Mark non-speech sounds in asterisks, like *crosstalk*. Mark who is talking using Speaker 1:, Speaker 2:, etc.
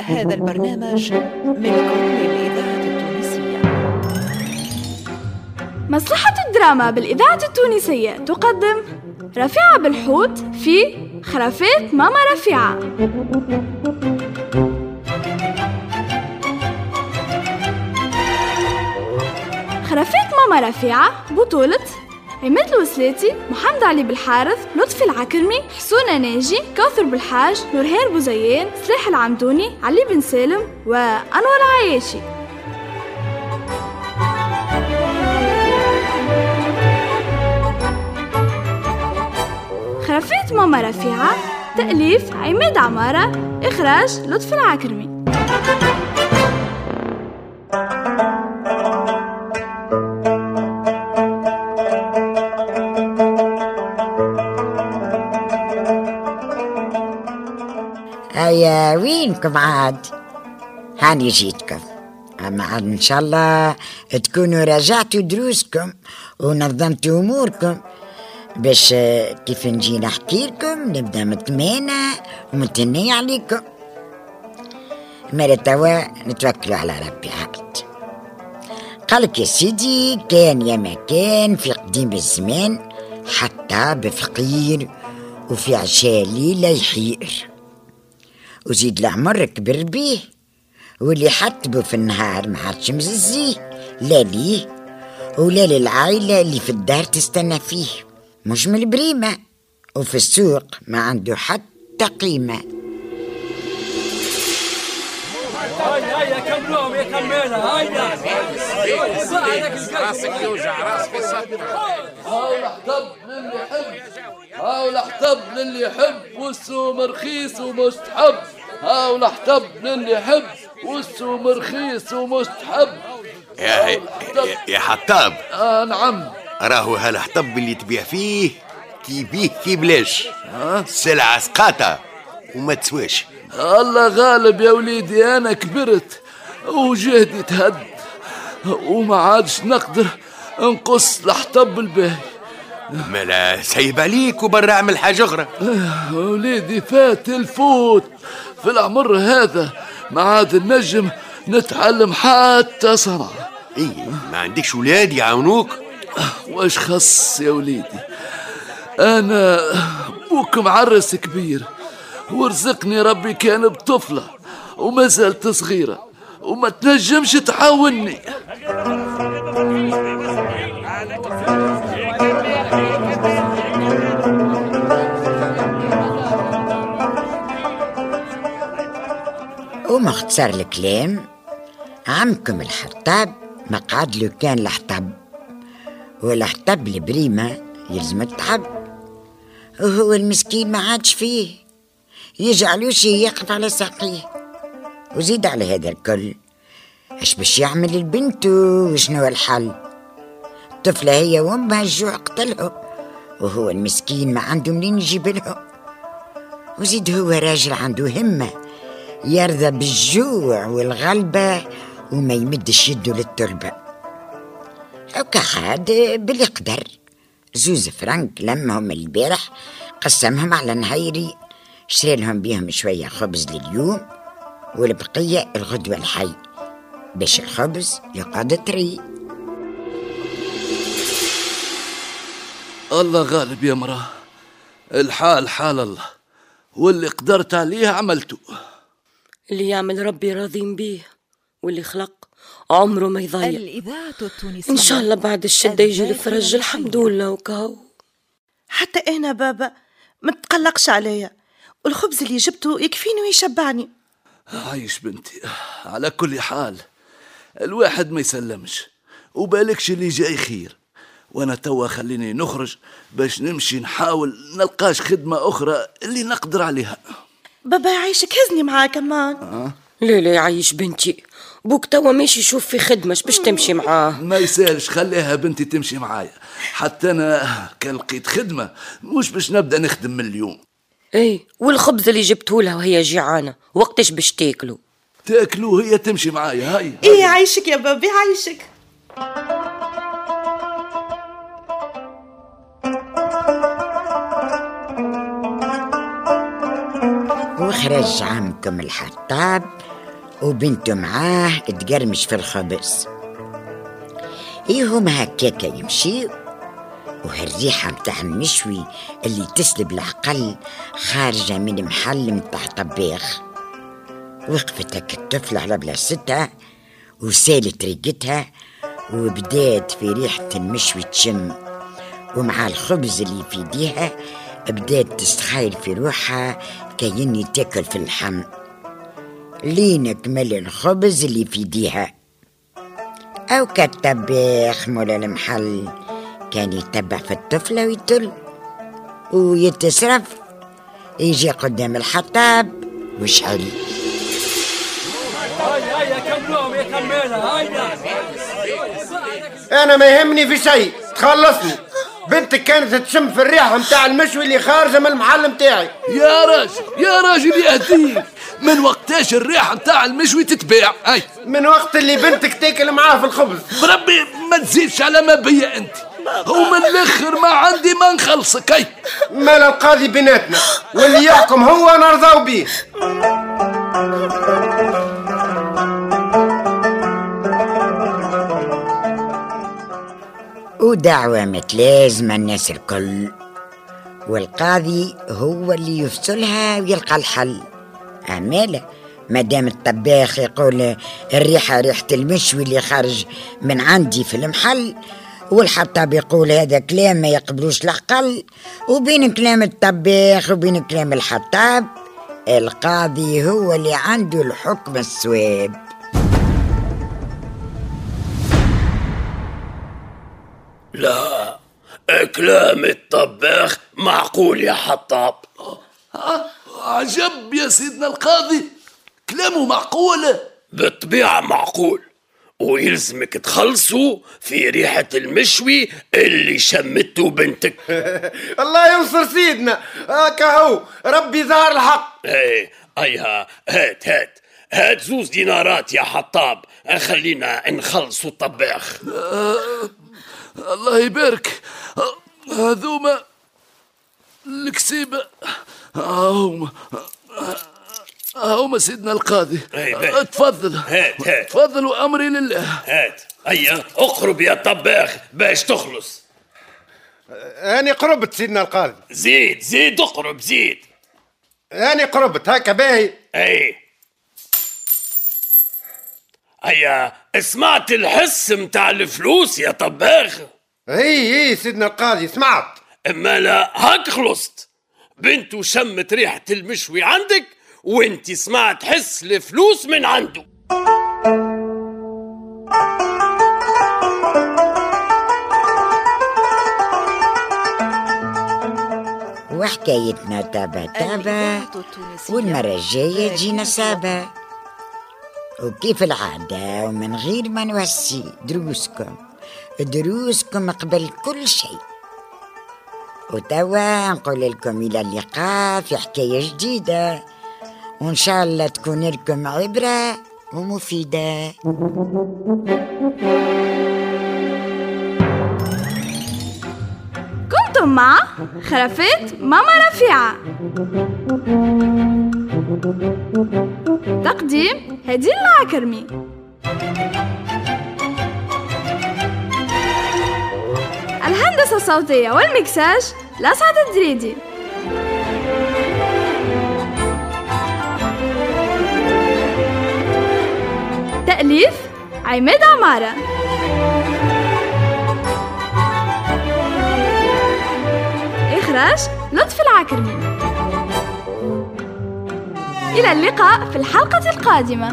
Speaker 1: هذا البرنامج ملك للإذاعة التونسية.
Speaker 2: مصلحة الدراما بالإذاعة التونسية تقدم رفيعة بالحوت في خرافات ماما رفيعة. خرافات ماما رفيعة بطولة عماد الوسلاتي محمد علي بالحارث لطفي العكرمي حسونة ناجي كوثر بالحاج نورهان بوزيان سلاح العمدوني علي بن سالم وأنور عياشي خرافات ماما رفيعة تأليف عماد عمارة إخراج لطفي العكرمي.
Speaker 3: هيا وينكم عاد هاني جيتكم. أما عاد إن شاء الله تكونوا راجعتوا دروسكم ونظمتوا أموركم. باش كيف نجي نحكي لكم نبدأ مطمئنة ومتنية عليكم. مالا توا نتوكلوا على ربي عاد. قالك يا سيدي كان يا ما كان في قديم الزمان حتى بفقير وفي عشالي لا يحير. وزيد العمر كبر بيه واللي حتبه في النهار ما عادش مززيه لا ليه ولا للعائلة اللي في الدار تستنى فيه مش من البريمة وفي السوق ما عنده حتى قيمة
Speaker 4: كملوهم يا
Speaker 5: راسك يوجع راسك
Speaker 6: يحب هاو الحطب للي يحب والسوم رخيص ومستحب. هاو الحطب للي يحب والسوم رخيص ومستحب.
Speaker 5: يا, يا, يا حطاب
Speaker 6: آه نعم.
Speaker 5: راهو هالحطب اللي تبيع فيه تبيه كي بلاش. سلعة سقاطة وما تسواش.
Speaker 6: الله غالب يا وليدي أنا كبرت وجهدي تهد وما عادش نقدر نقص الحطب الباهي.
Speaker 5: ملا سايب عليك وبرا اعمل حاجة أخرى
Speaker 6: وليدي فات الفوت. في العمر هذا ما عاد نجم نتعلم حتى صنعة
Speaker 5: اي ما عندكش ولاد يعاونوك؟
Speaker 6: واش خص يا وليدي؟ أنا بوك معرس كبير. ورزقني ربي كان بطفلة وما زالت صغيرة. وما تنجمش تعاوني
Speaker 3: ومختصر الكلام عمكم الحطاب ما قعد له كان الحطب والحطب البريمة يلزم التعب. وهو المسكين ما عادش فيه يجعلوش يقف على ساقيه. وزيد على هذا الكل اش باش يعمل البنت وشنو الحل؟ الطفلة هي وأمها الجوع قتلهم وهو المسكين ما عنده منين يجيب لهم. وزيد هو راجل عنده همة يرضى بالجوع والغلبة وما يمدش يده للتربة. وكحاد باللي قدر. زوز فرنك لمهم البارح قسمهم على نهيري شري لهم بيهم شوية خبز لليوم والبقية الغدوة الحي. باش الخبز يقعد طري
Speaker 6: الله غالب يا مراه الحال حال الله. واللي قدرت عليه عملته.
Speaker 7: اللي يعمل ربي راضين بيه واللي خلق عمره ما يضيع.
Speaker 1: الإذاعة التونسية.
Speaker 7: إن شاء الله بعد الشدة يجي الفرج الحمد لله وكهو.
Speaker 8: حتى أنا بابا ما تقلقش عليا. والخبز اللي جبته يكفيني ويشبعني.
Speaker 6: عايش بنتي على كل حال. الواحد ما يسلمش وبالكش اللي جاي خير. وأنا توا خليني نخرج باش نمشي نحاول نلقاش خدمة أخرى اللي نقدر عليها.
Speaker 8: بابا يعيشك هزني معاه كمان
Speaker 7: لا لا يعيش بنتي. بوك توا ماشي يشوف في خدمة باش تمشي معاه.
Speaker 6: ما يسالش خليها بنتي تمشي معايا. حتى أنا كان لقيت خدمة مش باش نبدأ نخدم من اليوم.
Speaker 7: اي والخبز اللي جبته لها وهي جيعانة وقتاش باش تاكلوا
Speaker 6: تاكلوا هي تمشي معايا هاي
Speaker 8: إيه يعيشك يا بابا يعيشك
Speaker 3: خرج عمكم الحطاب وبنته معاه تقرمش في الخبز. إيهم هكاكا يمشي وهالريحة متاع المشوي اللي تسلب العقل خارجة من محل متاع طباخ. وقفت هك الطفل على بلاصتها وسالت ريقتها وبدات في ريحة المشوي تشم. ومع الخبز اللي في إيديها بدأت تستخيل في روحها كأني تاكل في اللحم. لين كمل الخبز اللي في إيديها. أو كالطباخ مولا المحل كان يتبع في الطفلة ويتل ويتصرف يجي قدام الحطاب وشعل
Speaker 9: أنا ما يهمني في شيء تخلصني. بنتك كانت تشم في الريحه متاع المشوي اللي خارجة من المحل متاعي
Speaker 6: يا راجل يا راجل يهديك من وقتاش الريحة متاع المشوي تتباع؟ هاي.
Speaker 9: من وقت اللي بنتك تاكل معاه في الخبز.
Speaker 6: بربي ما تزيدش على ما بيا أنت. ومن الآخر ما عندي ما نخلصك. هاي.
Speaker 9: مال القاضي بيناتنا واللي يحكم هو نرضاو بيه.
Speaker 3: ودعوة متلازمة الناس الكل. والقاضي هو اللي يفصلها ويلقى الحل. أمالة ما دام الطباخ يقول الريحة ريحة المشوي اللي خارج من عندي في المحل والحطاب يقول هذا كلام ما يقبلوش العقل وبين كلام الطباخ وبين كلام الحطاب القاضي هو اللي عنده الحكم الصواب
Speaker 10: كلام الطباخ معقول يا حطاب؟
Speaker 6: عجب يا سيدنا القاضي. كلامه معقول.
Speaker 10: بالطبيعة معقول. ويلزمك تخلصوا في ريحة المشوي اللي شمته بنتك. *laughs*
Speaker 9: الله ينصر سيدنا. هو. ربي ظهر الحق.
Speaker 10: إيه أيها هات هات. هات زوز دينارات يا حطاب. خلينا نخلصوا الطباخ. *laughs*
Speaker 6: الله يبارك. هذوما الكسيبة هما هما سيدنا القاضي.
Speaker 10: أي.
Speaker 6: تفضل.
Speaker 10: هات هات.
Speaker 6: تفضل وأمري لله.
Speaker 10: هات. هيا اقرب يا طباخ باش تخلص.
Speaker 9: أنا قربت سيدنا القاضي.
Speaker 10: زيد زيد اقرب زيد.
Speaker 9: أنا قربت هكا باهي.
Speaker 10: أي. هيا سمعت الحس متاع الفلوس يا طباخ.
Speaker 9: هي هي سيدنا القاضي سمعت
Speaker 10: أما لا هاك خلصت. بنته شمت ريحة المشوي عندك وانت سمعت حس الفلوس من عنده.
Speaker 3: وحكايتنا تابا تابا والمرة الجاية تجينا سابا وكيف العادة؟ ومن غير ما نوسي دروسكم. دروسكم قبل كل شيء. وتوا نقول لكم إلى اللقاء في حكاية جديدة. وإن شاء الله تكون لكم عبرة ومفيدة.
Speaker 2: كنتم مع خرافات ماما رفيعة. تقديم هديل العكرمي الهندسة الصوتية والمكساج لسعد الدريدي تأليف عماد عمارة. إخراج لطفي العكرمي إلى اللقاء في الحلقة القادمة.